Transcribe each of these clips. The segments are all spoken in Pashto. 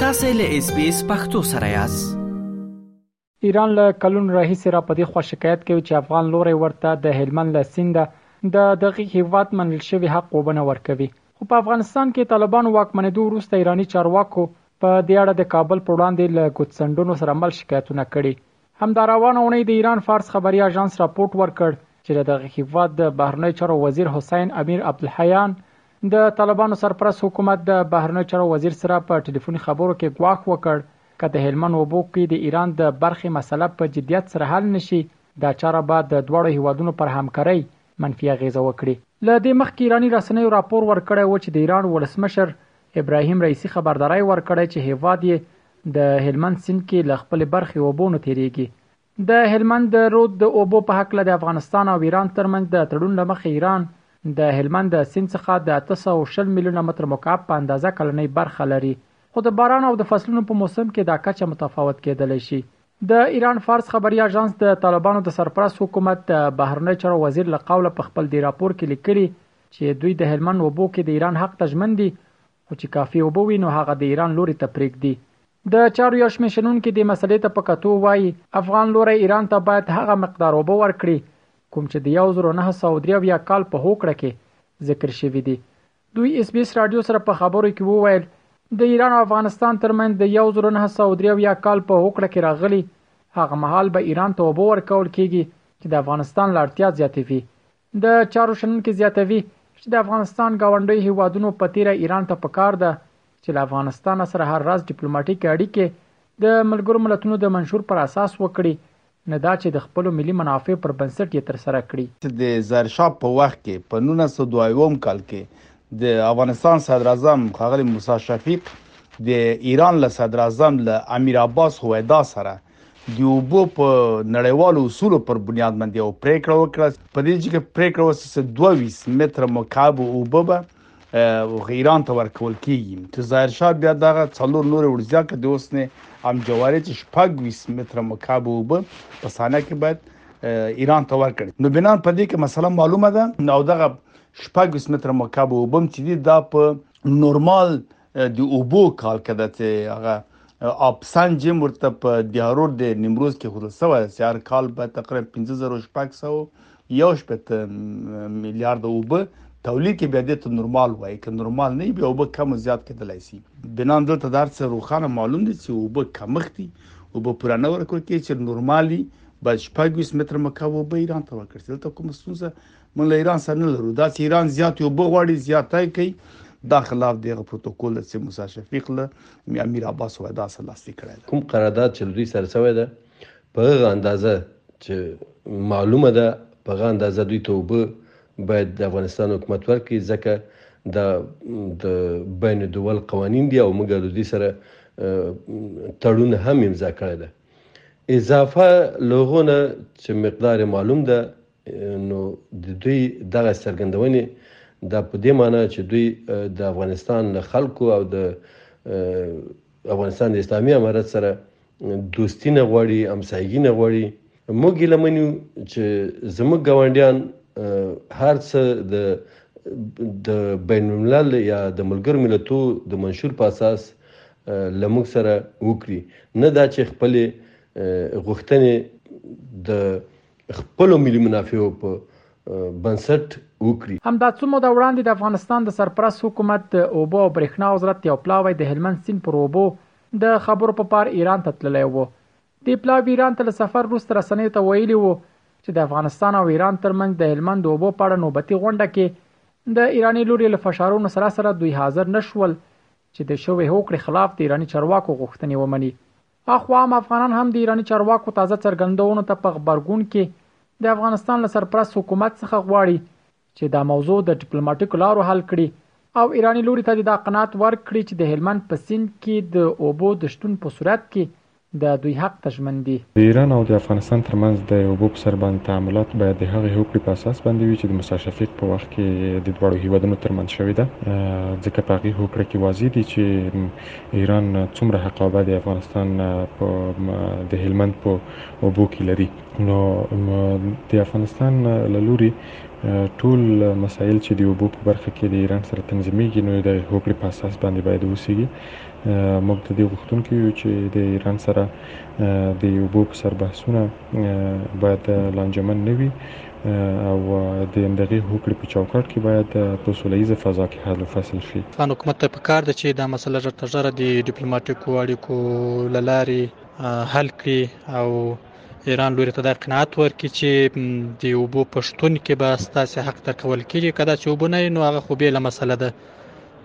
تاسو له اس بي اس پختو سره یاست ایران له کلونو راهیسې را پدې خوا شکایت کوي چې افغان لوري ورته د هلمند له سیند د دغه هیواد منل شوی حق وبنه ورکوي خو په افغانستان کې طالبانو واکمنېدو وروسته ایرانی چارواکو په دې اړه د کابل پر وړاندې له ګوتڅنډونو سره مل شکایتونه کړي همدا روانه اونۍ د ایران فارس خبري اژانس راپورټ ورکړ چې د دغه هیواد د بهرنیو چارو وزیر حسین امیر عبدالحیان د طالبانو سرپرست حکومت د بهرنیو چارو وزیر سره په ټلیفوني خبرو کې ګواښ وکړ که د هلمند اوبو کې د ایران د برخې مسله په جدیت سره حل نشي دا چاره به د دواړو هیوادونو پر همکارۍ منفي اغیزه وکړي له دې مخکې ایراني رسنیو راپور ورکړی و چې د ایران ولسمشر ابراهیم رئیسي خبرداری ورکړی چې هیواد یې د هلمند سیند کې له خپل برخې اوبو نه تیریږي د هلمند د رود د اوبو په حق له د افغانستان او ایران ترمنځ د تړون لمخې ایران د هلمند د سیند څخه د 300 میلیونه متر مکعب په اندازه کلنۍ برخه لري خو د باران او د فصلونو په موسم کې دا کچه متفاوت کېدلی شي د ایران فارس خبري اژانس د طالبانو د سرپرست حکومت د بهرنی چارو وزیر له قوله په خپل دی راپور کې لیکلي چې دوی د هلمند اوبو کې د ایران حق ته ژمن دي خو چې کافي اوبه وي نو هغه د ایران لوري ته پرېږدي. د چارو یو شمېر شنونکي دې مسلې ته په کتو وايي، افغان لوری ایران ته باید هغه مقدار اوبه ورکړي کوم چې د یو زر او نهه سوه او درې اویا کال په هوکړه کې ذکر شوي دي. دوی ایس بي ایس راډیو سره په خبرو کې وویل، د ایران او افغانستان ترمنځ د یو زر او نهه سوه او درې اویا کال په هوکړه کې راغلي، هغه مهال به ایران ته اوبه ورکول کېږي چې د افغانستان له اړتیا زیاتې وي د چارو شنونکي زیاتوي چې د افغانستان ګاونډیو هیوادونو په تیره ایران ته پکار ده چې له افغانستان سره هر راز ډیپلوماټیک اړیکې د ملګرو ملتونو د منشور پر اساس وکړي نه دا چې د خپلو ملي منافع پر بنسټ یې ترسره کړي. د ظاهرشاه په وخت کې په نولس سوه دوه اووه کال کې د افغانستان صدراعظم ښاغلی موسی شفیق د ایران له صدراعظم له امیر عباس هویدا سره د اوبو په نړیوالو اصولو پر بنیاد باندې یو پریکړه وکړه په دې چې پریکړه وسه چې 22 متر مکعب اوبه به ایران ته ورکول کیږي چې ظاهر شاه بیا دغه څلور نور ورځیا کې د اوسنې ام جواری چې شپږ 20 متر مکعب وب په سانه کې باید ایران ته ورکړي نو بنا په دې کې مسله معلومه ده نو دغه شپږ 20 متر مکعب وبم چې دا په نورمال د اوبو کال کې د چې هغه اپ سان جیم ورته په دیارور د نیمروز کې خود سوه چې هر کال به تقریبا 15611 میلیارد اوبه تولید کې بیا دې ته نورمال وایي که نورمال نه بیا اوبه کم او زیات کېدلی شي بنا دلته د هر څه روښانه معلوم دي چې اوبه کمښت دي اوبه پوره نه ورکول کېږي چې نورمالي باید شپږ ویشت متر مکعب اوبه ایران ته ورکړل شي دلته کومه ستونزه موږ له ایران سره نه لرو دا چې ایران زیاتې اوبه غواړي زیاته یې کوي دا خلاف دی هغه پروتوکول ده چې موسی شفیق له امیر عباس وایدا سره لاسلیک کړی ده کوم قرارداد چې له دوی سره سوی ده په هغه اندازه چې معلومه ده په هغه اندازه دوی ته اوبه باید د افغانستان حکومت ورکړي ځکه دا د بین الدول قوانین دي او موږ له دوی سره تړون هم امضا کړی ده اضافه لغونه چې مقدار معلوم ده نو د دوی دغه څرګندونې دا په دې معنی چې دوی د افغانستان له خلکو او د افغانستان د اسلامي امارت سره دوستی نه غواړي همسایګي نه غواړي موږ یې لمنیو چې زموږ ګاونډیان هر څه د د بین الملل یا د ملګر ملتو د منشور په اساس لموږ سره وکړي نه دا چې خپل غوښتنې د خپلو ملي منافعو په بنسټ وکړي. همدا څه موده وړاندې د افغانستان د سرپرست حکومت د اوبو او برېښنا وزرت یو پلاوی د هلمند سیند پر اوبو د خبرو په پار ایران ته تللی و. دې پلاوي ایران ته له سفر وروسته رسنیو ته ویلي و چې د افغانستان او ایران ترمنځ د هلمند د اوبو په اړه نوبتي غونډه کې د ایراني لوري له فشارونو سره سره دوی حاضر نه شول چې د شوې هوکړې خلاف د ایراني چارواکو غوښتنې ومني. اخوا عام افغانان هم د ایراني چارواکو تازه څرګندونو ته په غبرګون کې د افغانستان له سرپرست حکومت څخه غواړي چې دا موضوع د ډیپلوماټیکو لارو حل کړي او ایراني لوري ته د دا قناعت ورکړي چې د هلمند په سیند کې د اوبو د شتون په صورت کې د دوی حق ته ژمن دي. د ایران او د افغانستان ترمنځ د اوبو په سر باندې تعاملات باید د هغې هوکړې په اساس باندې وي چې د موسی شفیق په وخت کې د دواړو هیوادونو ترمنځ شوې ده ځکه په هغې هوکړه کې واضح دي چې ایران څومره حقابه د افغانستان په د هلمند په اوبو کې لري نو د افغانستان له لوري ټول مسایل چې د اوبو په برخه کې د ایران سره تنظیمېږي نو د هوکړې په اساس باندې باید وسیږي موږ د دې غوښتونکو یو چې د ایران سره د اوبو په سر بحثونه باید لانجمن نه وي او د همدغې هوکړې په چوکاټ کې باید په سوله ییزه فضا کې حل و فصل شي. افغان حکومت ته پکار ده چې دا مسله ژر تر ژره د ډیپلوماټیکو اړیکو له لارې حل کړي او ایران لوري ته دا قناعت ورکړي چې د اوبو په شتون کې به ستاسو حق درکول کېږي که داسې اوبه نه وي نو هغه خو بېله مسله ده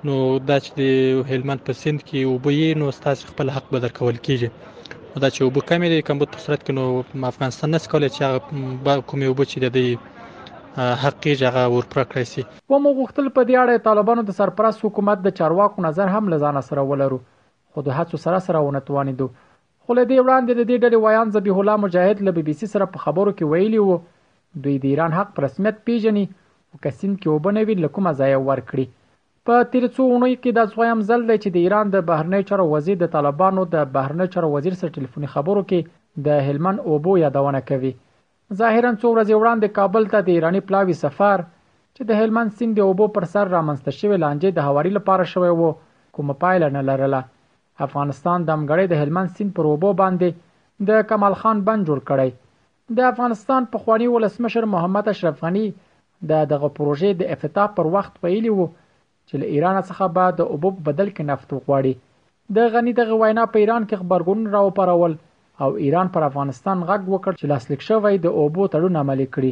نو دا چې د هلمند په سند کې اوبه یې نو ستاسو خپل حق به درکول کیږي او دا چې اوبه کمې دي کمبود په صورت کې نو افغانستان نس کولای چې هغه کومې اوبه چې د دې حق یې هغه ورپره کړی سي و مو غوښتل په دې اړه طالبانو د سرپرست حکومت د چارواکو نظر هم لزان سره ولرو خو د هڅو سره سره ونه توانیدو خو له دې وړاندې د دې ډلې ویاند ذبیح الله مجاهد له بي بي سي سره په خبرو کې ویلي وو، دوی د ایران حق په رسمیت پیژني، خو که سیند کې اوبه نه وي له کومه ځایه ورکړي. په تېرې څو اونیو کې دا ځوایم ځل دی چې د ایران د بهرنیو چارو وزیر د طالبانو د بهرنیو چارو وزیر سره ټلیفوني خبرو کې د هلمند اوبو یادونه کوي. ظاهرا څو ورځې وړاندې کابل ته د ایراني پلاوي سفر چې د هلمند سیند د اوبو پر سر رامنځته شوې لانجې د هواري لپاره شوی و، کومه پایله نه لرله. افغانستان دمګړۍ د هلمند سیند پر اوبو باندې د کمال خان بند جوړ کړی د افغانستان پخوانی ولسمشر محمد اشرف غنی د دغه پروژې د افتتاح پر وخت ویلی وو چې له ایران څخه به د اوبو په بدل کې نفت وغواړي د غنی دغه وینا په ایران کې خبرګون راوپارول او ایران پر افغانستان غږ وکړ چې لاسلیک شوی د اوبو تړون عملی کړي